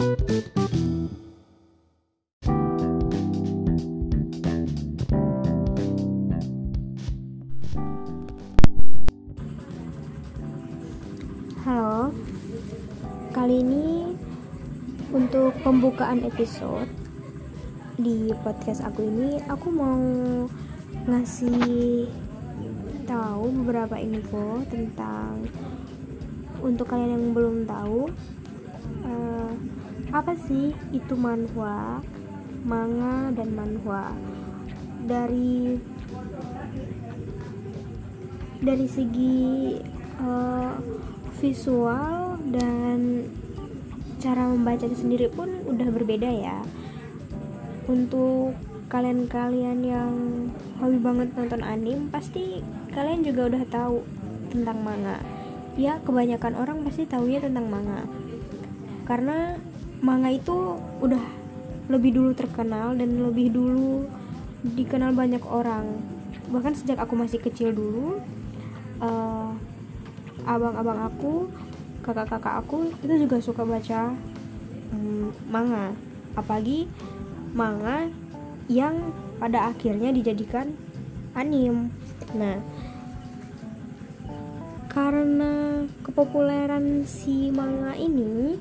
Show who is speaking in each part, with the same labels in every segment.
Speaker 1: Halo, kali ini untuk pembukaan episode di podcast aku ini, aku mau ngasih tahu beberapa info tentang untuk kalian yang belum tahu uh, apa sih itu manhwa, manga dan manhwa. Dari dari segi uh, visual dan cara membacanya sendiri pun udah berbeda ya. Untuk kalian-kalian yang hobi banget nonton anime pasti kalian juga udah tahu tentang manga. Ya kebanyakan orang pasti tahunya tentang manga. Karena manga itu udah lebih dulu terkenal dan lebih dulu dikenal banyak orang. Bahkan sejak aku masih kecil dulu uh, abang-abang aku kakak-kakak aku itu juga suka baca um, manga. Apalagi manga yang pada akhirnya dijadikan anim. Nah karena kepopuleran si manga ini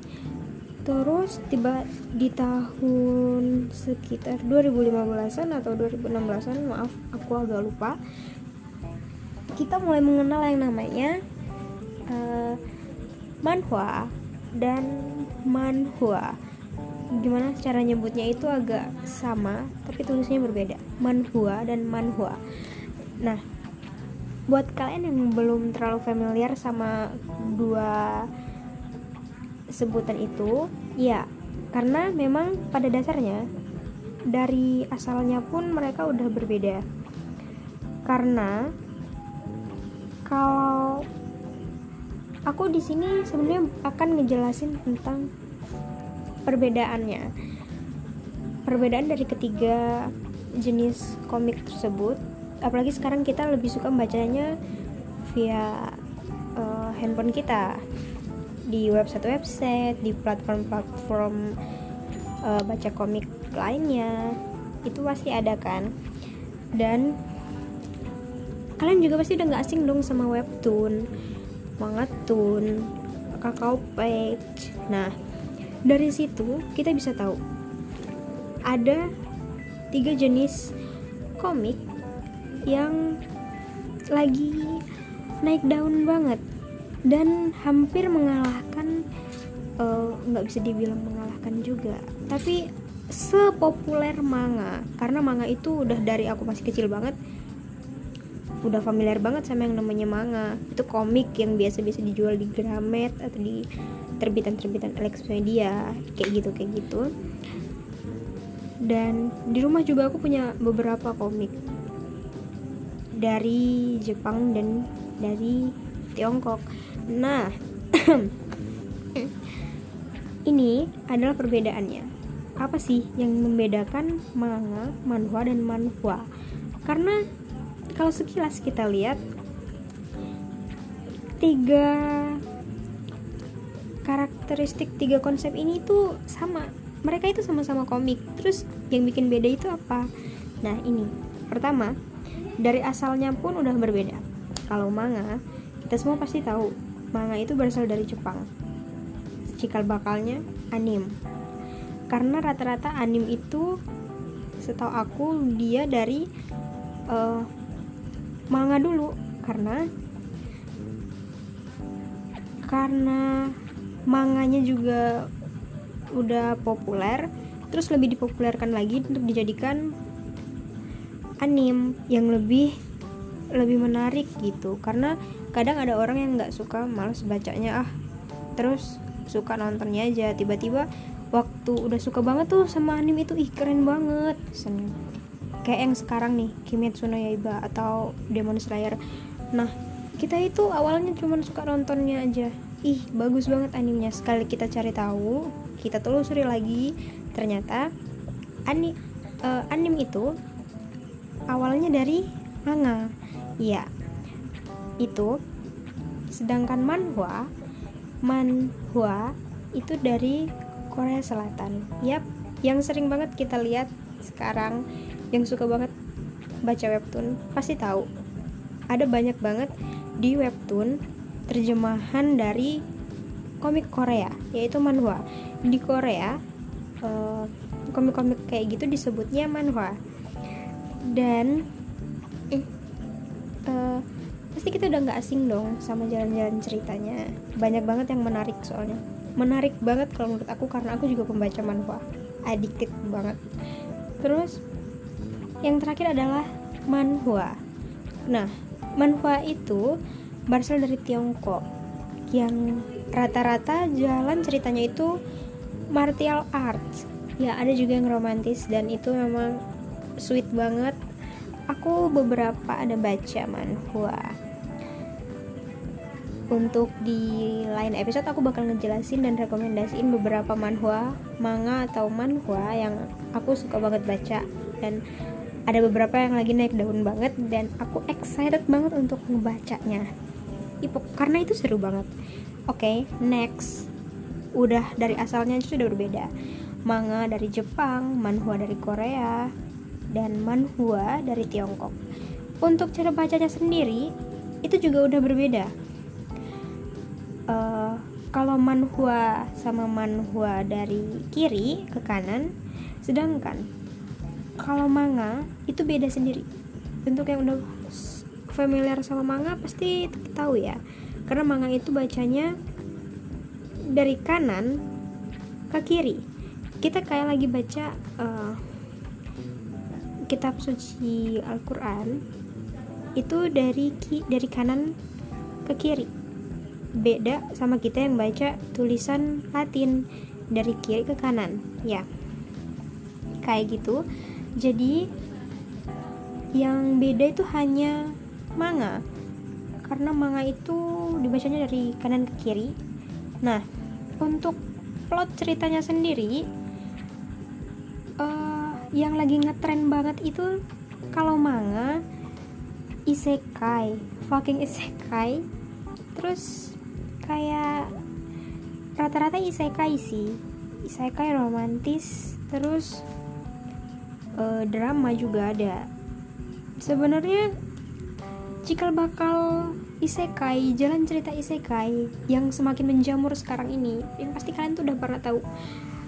Speaker 1: terus tiba di tahun sekitar 2015an atau 2016an maaf aku agak lupa. Kita mulai mengenal yang namanya uh, manhwa dan manhwa gimana cara nyebutnya itu agak sama tapi tulisnya berbeda. Manhwa dan manhwa nah buat kalian yang belum terlalu familiar sama dua sebutan itu ya karena memang pada dasarnya dari asalnya pun mereka udah berbeda. Karena kalau aku di sini sebenarnya akan ngejelasin tentang perbedaannya. Perbedaan dari ketiga jenis komik tersebut apalagi sekarang kita lebih suka bacanya via uh, handphone kita di website-website di platform-platform uh, baca komik lainnya. Itu pasti ada kan? Dan kalian juga pasti udah nggak asing dong sama webtoon mangatun kakao page nah dari situ kita bisa tahu ada tiga jenis komik yang lagi naik daun banget dan hampir mengalahkan nggak uh, bisa dibilang mengalahkan juga. Tapi sepopuler manga karena manga itu udah dari aku masih kecil banget udah familiar banget sama yang namanya manga. Itu komik yang biasa-biasa dijual di Gramet atau di terbitan-terbitan Media kayak gitu kayak gitu. Dan di rumah juga aku punya beberapa komik. Dari Jepang dan dari Tiongkok nah ini adalah perbedaannya. Apa sih yang membedakan manga, manhwa dan manhwa? Karena kalau sekilas kita lihat tiga karakteristik tiga konsep ini tuh sama. Mereka itu sama-sama komik. Terus yang bikin beda itu apa? Nah ini. Pertama dari asalnya pun udah berbeda. Kalau manga kita semua pasti tahu manga itu berasal dari Jepang. Cikal bakalnya anim. Karena rata-rata anim itu setahu aku dia dari uh, manga dulu. Karena karena manganya juga udah populer terus lebih dipopulerkan lagi untuk dijadikan anim yang lebih lebih menarik gitu. Karena kadang ada orang yang nggak suka males bacanya ah. Terus suka nontonnya aja. Tiba-tiba waktu udah suka banget tuh sama anim itu ih keren banget. Seneng. Kayak yang sekarang nih Kimetsu no Yaiba atau Demon Slayer. Nah kita itu awalnya cuma suka nontonnya aja. Ih bagus banget animenya. Sekali kita cari tahu kita telusuri lagi ternyata ani uh, anim itu awalnya dari manga. Ya itu sedangkan manhwa manhwa itu dari Korea Selatan. Yap, yang sering banget kita lihat sekarang yang suka banget baca webtoon pasti tahu. Ada banyak banget di webtoon terjemahan dari komik Korea, yaitu manhwa. Di Korea, eh, komik-komik kayak gitu disebutnya manhwa. Dan uh, pasti kita udah nggak asing dong sama jalan-jalan ceritanya. Banyak banget yang menarik soalnya. Menarik banget kalau menurut aku karena aku juga pembaca manhwa. Addicted banget. Terus yang terakhir adalah manhwa. Nah manhwa itu berasal dari Tiongkok yang rata-rata jalan ceritanya itu martial arts. Ya ada juga yang romantis dan itu memang sweet banget. Aku beberapa ada baca manhwa untuk di lain episode aku bakal ngejelasin dan rekomendasiin beberapa manhwa, manga atau manhwa yang aku suka banget baca dan ada beberapa yang lagi naik daun banget dan aku excited banget untuk ngebacanya. Ipok karena itu seru banget. Oke, okay, next. Udah dari asalnya itu sudah berbeda. Manga dari Jepang, manhwa dari Korea, dan manhwa dari Tiongkok. Untuk cara bacanya sendiri itu juga udah berbeda uh, kalau manhua sama manhua dari kiri ke kanan sedangkan kalau manga itu beda sendiri. Untuk yang udah familiar sama manga pasti tahu ya. Karena manga itu bacanya dari kanan ke kiri. Kita kayak lagi baca uh, kitab suci Al-Quran itu dari dari kanan ke kiri beda sama kita yang baca tulisan Latin dari kiri ke kanan. Ya. Kayak gitu. Jadi yang beda itu hanya manga. Karena manga itu dibacanya dari kanan ke kiri. Nah untuk plot ceritanya sendiri uh, yang lagi ngetren banget itu kalau manga isekai fucking isekai. Terus kayak rata-rata isekai sih. Isekai romantis terus uh, drama juga ada. Sebenarnya cikal bakal isekai jalan cerita isekai yang semakin menjamur sekarang ini yang pasti kalian tuh udah pernah tahu.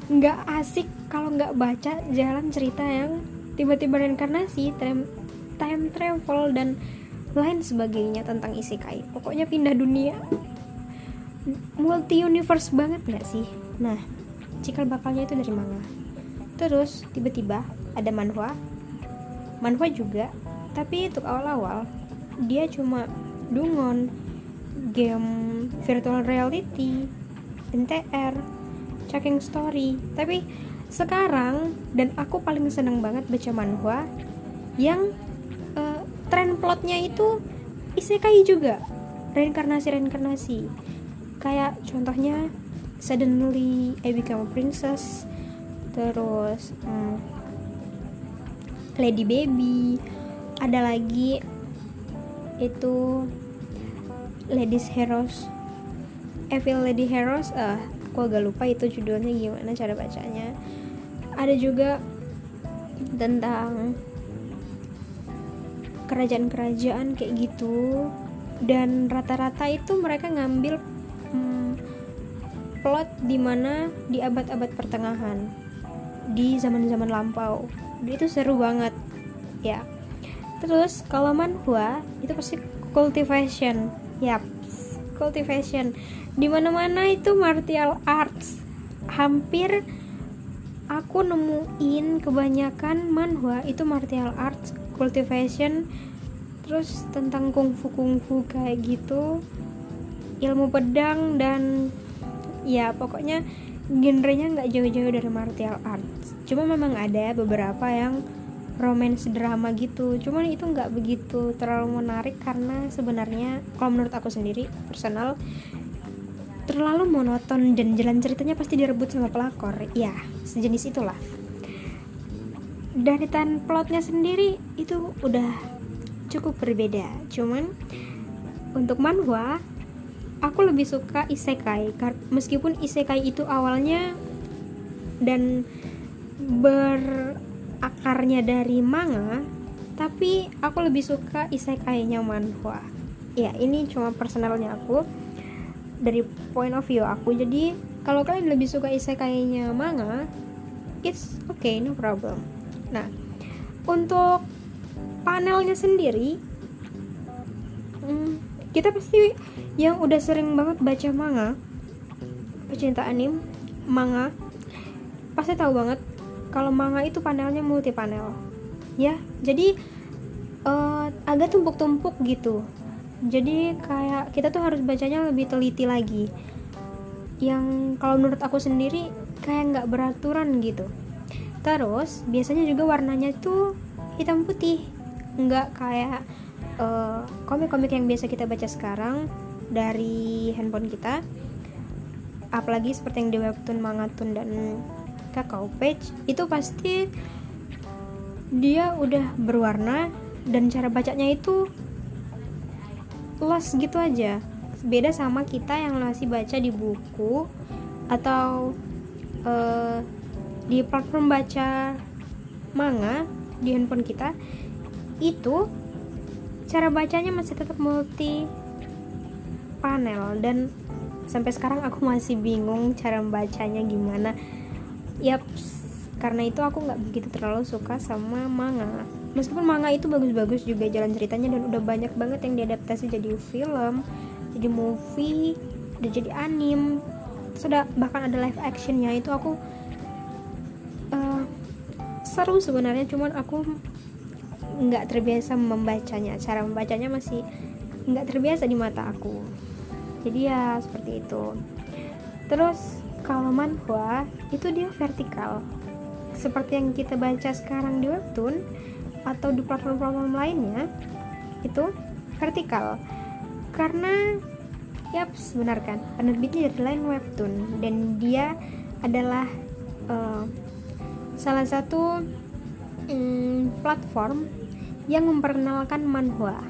Speaker 1: Nggak asik kalau nggak baca jalan cerita yang tiba-tiba reinkarnasi time, time travel dan lain sebagainya tentang isekai. Pokoknya pindah dunia multi universe banget gak sih? Nah cikal bakalnya itu dari manga terus tiba-tiba ada manhwa. Manhwa juga tapi untuk awal-awal dia cuma dungon game virtual reality NTR checking story. Tapi sekarang dan aku paling seneng banget baca manhwa yang uh, tren plotnya itu isekai juga. Reinkarnasi reinkarnasi kayak contohnya suddenly I become a princess terus hmm, Lady Baby ada lagi itu Ladies Heroes. Evil Lady Heroes uh, aku agak lupa itu judulnya gimana cara bacanya. Ada juga tentang kerajaan-kerajaan kayak gitu. Dan rata-rata itu mereka ngambil plot di mana di abad-abad pertengahan di zaman-zaman lampau. Itu seru banget ya. Terus kalau manhwa itu pasti cultivation. Yap cultivation. Di mana-mana itu martial arts. Hampir aku nemuin kebanyakan manhwa itu martial arts cultivation terus tentang kungfu kungfu kayak gitu ilmu pedang dan ya pokoknya genrenya nggak jauh-jauh dari martial arts. Cuma memang ada beberapa yang romance drama gitu. Cuman itu nggak begitu terlalu menarik karena sebenarnya kalau menurut aku sendiri personal terlalu monoton dan jalan ceritanya pasti direbut sama pelakor. Ya sejenis itulah. Dari tan plotnya sendiri itu udah cukup berbeda. Cuman untuk manhwa aku lebih suka isekai meskipun isekai itu awalnya dan berakarnya dari manga tapi aku lebih suka isekai-nya manhwa ya ini cuma personalnya aku. Dari point of view aku jadi kalau kalian lebih suka isekai-nya manga it's okay no problem. Nah untuk panelnya sendiri hmm, kita pasti yang udah sering banget baca manga pecinta anim manga pasti tahu banget kalau manga itu panelnya multi panel ya jadi uh, agak tumpuk-tumpuk gitu. Jadi kayak kita tuh harus bacanya lebih teliti lagi. Yang kalau menurut aku sendiri kayak nggak beraturan gitu. Terus biasanya juga warnanya tuh hitam putih. Nggak kayak uh, komik-komik yang biasa kita baca sekarang dari handphone kita. Apalagi seperti yang di webtoon mangatun dan kakao page itu pasti dia udah berwarna dan cara bacanya itu los gitu aja. Beda sama kita yang masih baca di buku atau uh, di platform baca manga di handphone kita itu cara bacanya masih tetap multi panel dan sampai sekarang aku masih bingung cara membacanya gimana. Yap karena itu aku nggak begitu terlalu suka sama manga. Meskipun manga itu bagus-bagus juga jalan ceritanya dan udah banyak banget yang diadaptasi jadi film jadi movie udah jadi anim. Sudah bahkan ada live actionnya. Itu aku uh, seru sebenarnya cuman aku nggak terbiasa membacanya. Cara membacanya masih nggak terbiasa di mata aku. Jadi ya seperti itu. Terus kalau manhwa itu dia vertikal. Seperti yang kita baca sekarang di webtoon atau di platform-platform lainnya itu vertikal. Karena ya benar kan? Penerbitnya dari lain webtoon. Dan dia adalah uh, salah satu um, platform yang memperkenalkan manhwa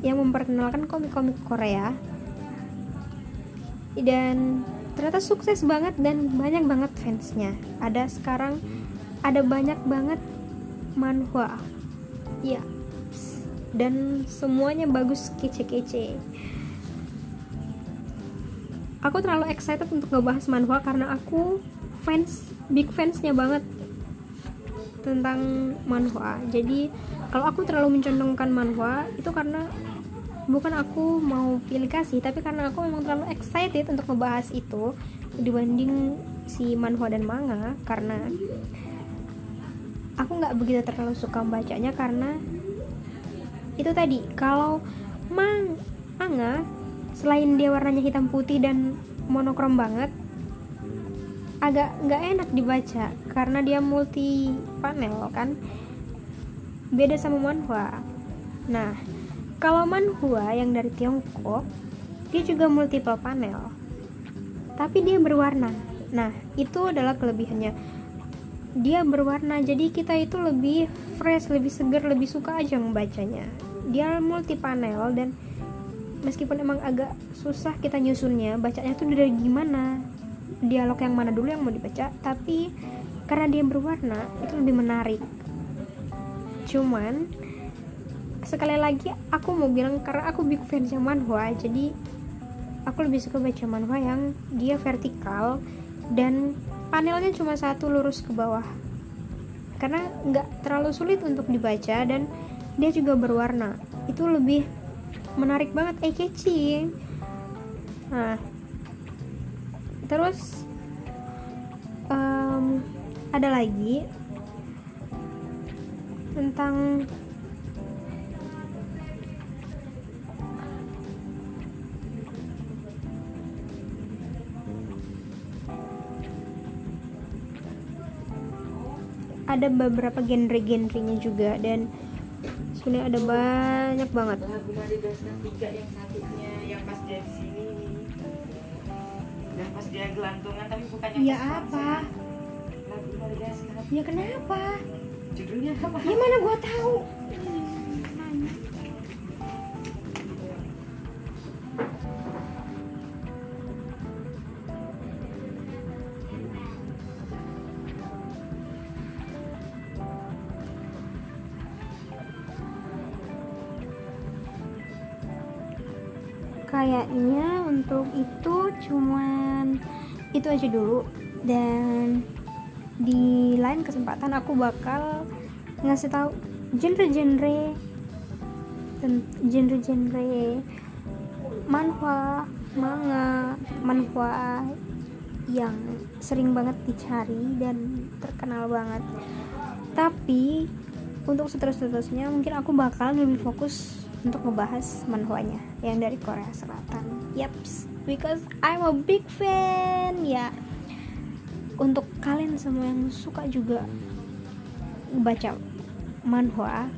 Speaker 1: yang memperkenalkan komik-komik Korea. Dan ternyata sukses banget dan banyak banget fansnya. Ada sekarang ada banyak banget manhwa. Ya. Dan semuanya bagus kece-kece. Aku terlalu excited untuk ngebahas manhwa karena aku fans big fansnya banget tentang manhwa. Jadi kalau aku terlalu mencondongkan manhwa itu karena bukan aku mau pilih kasih tapi karena aku memang terlalu excited untuk ngebahas itu dibanding si manhwa dan manga karena aku nggak begitu terlalu suka bacanya karena itu tadi kalau mang manga selain dia warnanya hitam putih dan monokrom banget agak nggak enak dibaca karena dia multi panel kan beda sama manhwa nah kalau manhwa yang dari Tiongkok dia juga multiple panel. Tapi dia berwarna. Nah itu adalah kelebihannya. Dia berwarna jadi kita itu lebih fresh lebih segar lebih suka aja membacanya. Dia multi panel dan meskipun emang agak susah kita nyusunnya bacanya tuh dari gimana dialog yang mana dulu yang mau dibaca tapi karena dia berwarna itu lebih menarik cuman sekali lagi aku mau bilang karena aku big fan sama manhwa jadi aku lebih suka baca manhwa yang dia vertikal dan panelnya cuma satu lurus ke bawah. Karena nggak terlalu sulit untuk dibaca dan dia juga berwarna. Itu lebih menarik banget eh nah terus um, ada lagi tentang ada beberapa genre-genrenya juga dan sebenarnya ada banyak banget. Ya apa? ya kenapa judulnya apa? Ya gua tahu? Kayaknya untuk itu cuman itu aja dulu. Dan di lain kesempatan aku bakal ngasih tahu genre-genre genre-genre manhwa manga manhwa yang sering banget dicari dan terkenal banget. Tapi untuk seterus-terusnya mungkin aku bakal lebih fokus untuk ngebahas manhwanya yang dari Korea Selatan. Yaps because I'm a big fan ya untuk kalian semua yang suka juga baca manhwa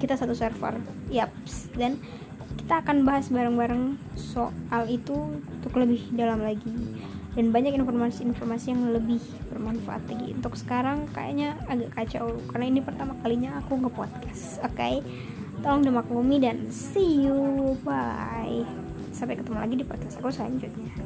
Speaker 1: kita satu server. Yaps dan kita akan bahas bareng-bareng soal itu untuk lebih dalam lagi. Dan banyak informasi-informasi yang lebih bermanfaat lagi. Untuk sekarang kayaknya agak kacau karena ini pertama kalinya aku nge-podcast oke? Okay? tolong dimaklumi dan see you bye. Sampai ketemu lagi di podcast aku selanjutnya